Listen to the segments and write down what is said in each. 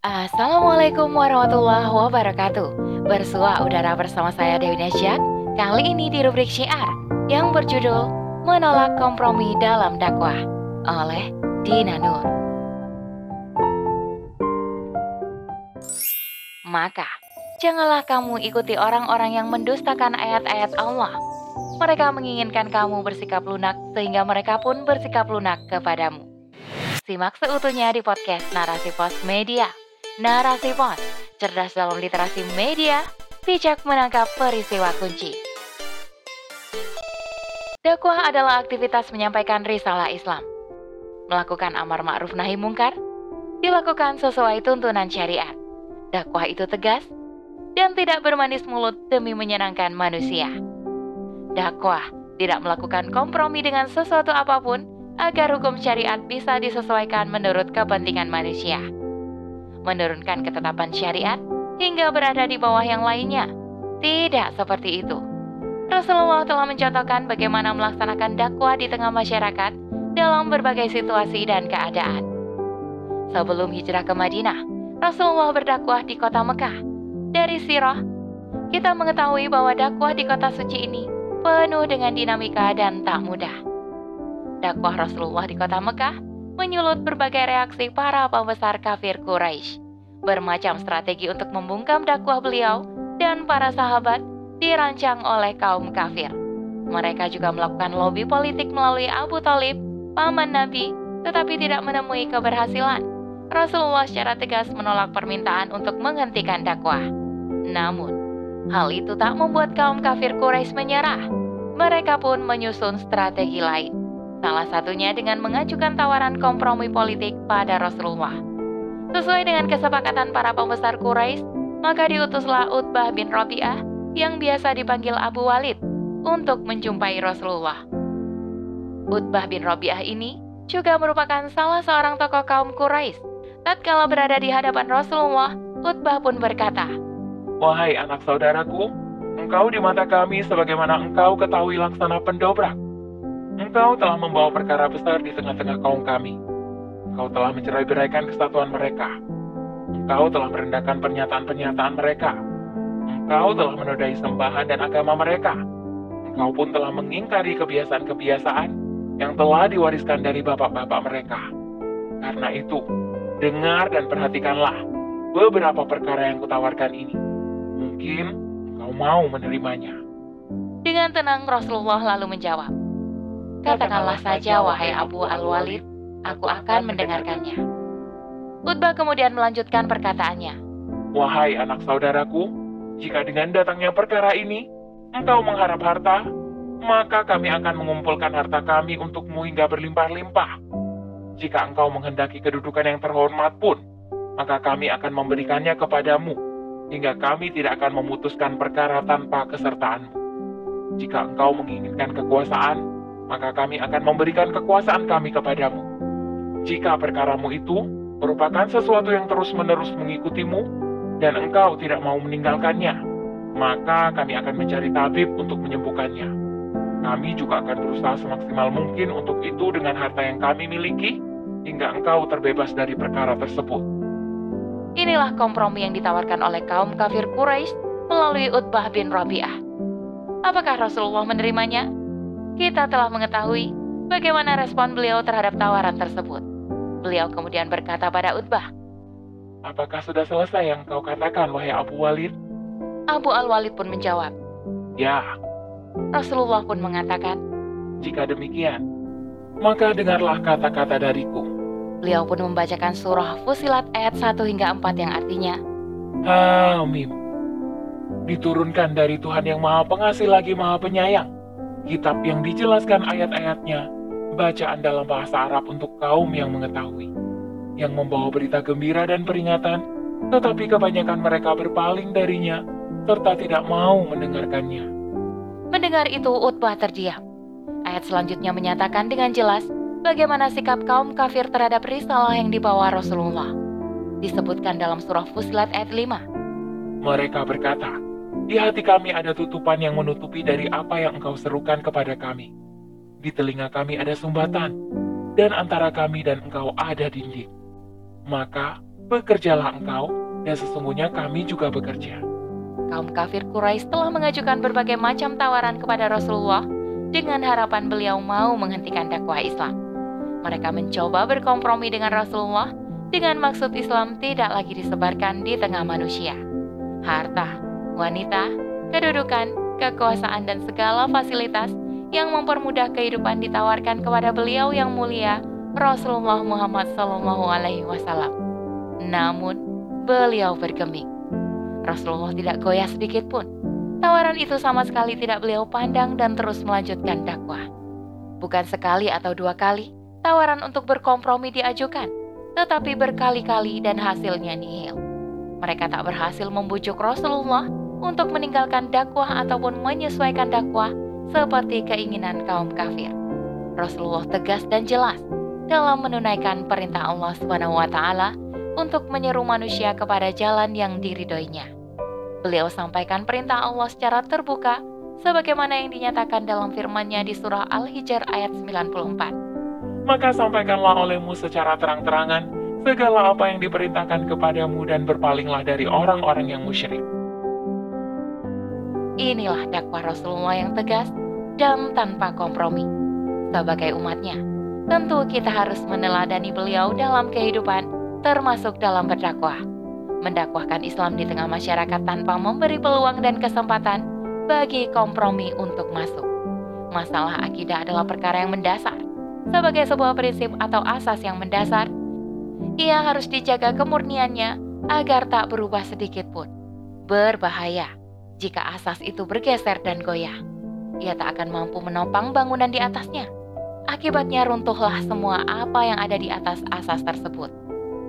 Assalamualaikum warahmatullahi wabarakatuh. Bersua udara bersama saya Dewi Nasyak Kali ini di rubrik syiar Yang berjudul Menolak Kompromi Dalam Dakwah Oleh Dina Nur. Maka Janganlah kamu ikuti orang-orang yang mendustakan ayat-ayat Allah. Mereka menginginkan kamu bersikap lunak Sehingga mereka pun bersikap lunak kepadamu. Simak seutuhnya di podcast Narasi Pos Media. Narasi Pos, cerdas dalam literasi media, bijak menangkap peristiwa kunci. Dakwah adalah aktivitas menyampaikan risalah Islam. Melakukan amar ma'ruf nahi mungkar, dilakukan sesuai tuntunan syariat. Dakwah itu tegas dan tidak bermanis mulut demi menyenangkan manusia. Dakwah tidak melakukan kompromi dengan sesuatu apa pun agar hukum syariat bisa disesuaikan menurut kepentingan manusia menurunkan ketetapan syariat hingga berada di bawah yang lainnya. Tidak seperti itu. Rasulullah telah mencontohkan bagaimana melaksanakan dakwah di tengah masyarakat dalam berbagai situasi dan keadaan. Sebelum hijrah ke Madinah, Rasulullah berdakwah di kota Mekah. Dari sirah, kita mengetahui bahwa dakwah di kota suci ini penuh dengan dinamika dan tak mudah. Dakwah Rasulullah di kota Mekah menyulut berbagai reaksi para pembesar kafir Quraisy. Bermacam strategi untuk membungkam dakwah beliau dan para sahabat dirancang oleh kaum kafir. Mereka juga melakukan lobby politik melalui Abu Talib, paman Nabi, tetapi tidak menemui keberhasilan. Rasulullah secara tegas menolak permintaan untuk menghentikan dakwah. Namun, hal itu tak membuat kaum kafir Quraisy menyerah. Mereka pun menyusun strategi lain. Salah satunya dengan mengajukan tawaran kompromi politik pada Rasulullah. Sesuai dengan kesepakatan para pembesar Quraisy, maka diutuslah Utbah bin Rabi'ah yang biasa dipanggil Abu Walid untuk menjumpai Rasulullah. Utbah bin Rabi'ah ini juga merupakan salah seorang tokoh kaum Quraisy. Tatkala berada di hadapan Rasulullah, Utbah pun berkata, Wahai anak saudaraku, engkau di mata kami sebagaimana engkau ketahui laksana pendobrak Engkau telah membawa perkara besar di tengah-tengah kaum kami. Engkau telah mencerai-beraikan kesatuan mereka. Engkau telah merendahkan pernyataan-pernyataan mereka. Engkau telah menodai sembahan dan agama mereka. Engkau pun telah mengingkari kebiasaan-kebiasaan yang telah diwariskan dari bapak-bapak mereka. Karena itu, dengar dan perhatikanlah beberapa perkara yang kutawarkan ini. Mungkin engkau mau menerimanya. Dengan tenang Rasulullah lalu menjawab, Katakanlah saja, wahai Abu Al-Walid, aku akan mendengarkannya. Utbah kemudian melanjutkan perkataannya. Wahai anak saudaraku, jika dengan datangnya perkara ini, engkau mengharap harta, maka kami akan mengumpulkan harta kami untukmu hingga berlimpah-limpah. Jika engkau menghendaki kedudukan yang terhormat pun, maka kami akan memberikannya kepadamu, hingga kami tidak akan memutuskan perkara tanpa kesertaanmu. Jika engkau menginginkan kekuasaan, maka kami akan memberikan kekuasaan kami kepadamu. Jika perkaramu itu merupakan sesuatu yang terus-menerus mengikutimu, dan engkau tidak mau meninggalkannya, maka kami akan mencari tabib untuk menyembuhkannya. Kami juga akan berusaha semaksimal mungkin untuk itu dengan harta yang kami miliki, hingga engkau terbebas dari perkara tersebut. Inilah kompromi yang ditawarkan oleh kaum kafir Quraisy melalui Utbah bin Rabi'ah. Apakah Rasulullah menerimanya? Kita telah mengetahui bagaimana respon beliau terhadap tawaran tersebut. Beliau kemudian berkata pada Utbah, Apakah sudah selesai yang kau katakan, wahai Abu Walid? Abu Al-Walid pun menjawab, Ya. Rasulullah pun mengatakan, Jika demikian, maka dengarlah kata-kata dariku. Beliau pun membacakan surah Fusilat ayat 1 hingga 4 yang artinya, Hamim. Diturunkan dari Tuhan yang maha pengasih lagi maha penyayang kitab yang dijelaskan ayat-ayatnya, bacaan dalam bahasa Arab untuk kaum yang mengetahui, yang membawa berita gembira dan peringatan, tetapi kebanyakan mereka berpaling darinya, serta tidak mau mendengarkannya. Mendengar itu, Utbah terdiam. Ayat selanjutnya menyatakan dengan jelas bagaimana sikap kaum kafir terhadap risalah yang dibawa Rasulullah. Disebutkan dalam surah Fusilat ayat 5. Mereka berkata, di hati kami ada tutupan yang menutupi dari apa yang engkau serukan kepada kami. Di telinga kami ada sumbatan, dan antara kami dan engkau ada dinding. Maka, bekerjalah engkau, dan sesungguhnya kami juga bekerja. Kaum kafir Quraisy telah mengajukan berbagai macam tawaran kepada Rasulullah dengan harapan beliau mau menghentikan dakwah Islam. Mereka mencoba berkompromi dengan Rasulullah dengan maksud Islam tidak lagi disebarkan di tengah manusia. Harta, wanita, kedudukan, kekuasaan, dan segala fasilitas yang mempermudah kehidupan ditawarkan kepada beliau yang mulia, Rasulullah Muhammad Sallallahu Alaihi Wasallam. Namun, beliau bergeming. Rasulullah tidak goyah sedikit pun. Tawaran itu sama sekali tidak beliau pandang dan terus melanjutkan dakwah. Bukan sekali atau dua kali, tawaran untuk berkompromi diajukan, tetapi berkali-kali dan hasilnya nihil. Mereka tak berhasil membujuk Rasulullah untuk meninggalkan dakwah ataupun menyesuaikan dakwah seperti keinginan kaum kafir. Rasulullah tegas dan jelas dalam menunaikan perintah Allah Subhanahu wa taala untuk menyeru manusia kepada jalan yang diridhoinya. Beliau sampaikan perintah Allah secara terbuka sebagaimana yang dinyatakan dalam firman-Nya di surah Al-Hijr ayat 94. Maka sampaikanlah olehmu secara terang-terangan segala apa yang diperintahkan kepadamu dan berpalinglah dari orang-orang yang musyrik. Inilah dakwah Rasulullah yang tegas dan tanpa kompromi. Sebagai umatnya, tentu kita harus meneladani beliau dalam kehidupan, termasuk dalam berdakwah. Mendakwahkan Islam di tengah masyarakat tanpa memberi peluang dan kesempatan bagi kompromi untuk masuk. Masalah akidah adalah perkara yang mendasar. Sebagai sebuah prinsip atau asas yang mendasar, ia harus dijaga kemurniannya agar tak berubah sedikit pun. Berbahaya jika asas itu bergeser dan goyah. Ia tak akan mampu menopang bangunan di atasnya. Akibatnya runtuhlah semua apa yang ada di atas asas tersebut.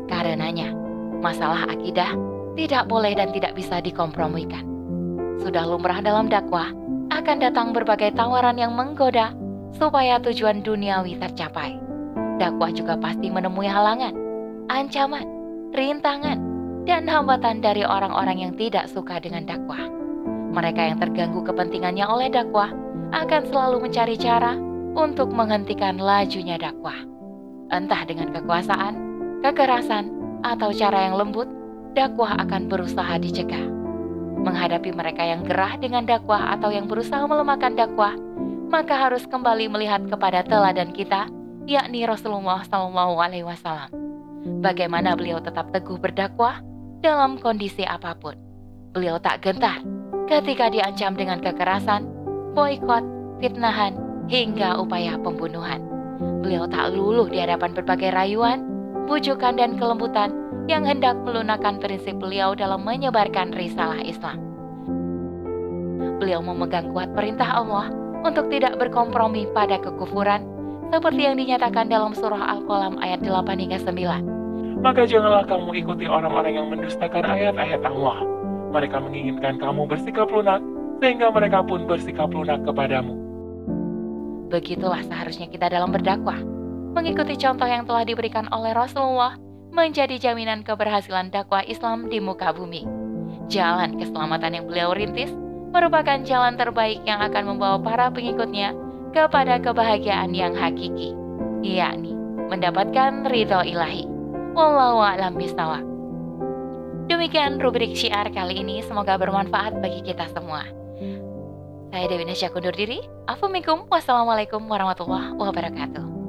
Karenanya, masalah akidah tidak boleh dan tidak bisa dikompromikan. Sudah lumrah dalam dakwah, akan datang berbagai tawaran yang menggoda supaya tujuan duniawi tercapai. Dakwah juga pasti menemui halangan, ancaman, rintangan, dan hambatan dari orang-orang yang tidak suka dengan dakwah. Mereka yang terganggu kepentingannya oleh dakwah akan selalu mencari cara untuk menghentikan lajunya dakwah. Entah dengan kekuasaan, kekerasan, atau cara yang lembut, dakwah akan berusaha dicegah. Menghadapi mereka yang gerah dengan dakwah atau yang berusaha melemahkan dakwah, maka harus kembali melihat kepada teladan kita, yakni Rasulullah Wasallam. Bagaimana beliau tetap teguh berdakwah dalam kondisi apa pun. Beliau tak gentar ketika diancam dengan kekerasan, boykot, fitnahan, hingga upaya pembunuhan. Beliau tak luluh di hadapan berbagai rayuan, bujukan, dan kelembutan yang hendak melunakkan prinsip beliau dalam menyebarkan risalah Islam. Beliau memegang kuat perintah Allah untuk tidak berkompromi pada kekufuran, seperti yang dinyatakan dalam surah Al-Qalam ayat 8 hingga 9. Maka janganlah kamu ikuti orang-orang yang mendustakan ayat-ayat Allah mereka menginginkan kamu bersikap lunak, sehingga mereka pun bersikap lunak kepadamu. Begitulah seharusnya kita dalam berdakwah. Mengikuti contoh yang telah diberikan oleh Rasulullah menjadi jaminan keberhasilan dakwah Islam di muka bumi. Jalan keselamatan yang beliau rintis merupakan jalan terbaik yang akan membawa para pengikutnya kepada kebahagiaan yang hakiki, yakni mendapatkan ridho ilahi. Wallahu a'lam bishawab. Demikian rubrik syiar kali ini, semoga bermanfaat bagi kita semua. Saya Dewi Nasya kundur diri. Assalamualaikum warahmatullahi wabarakatuh.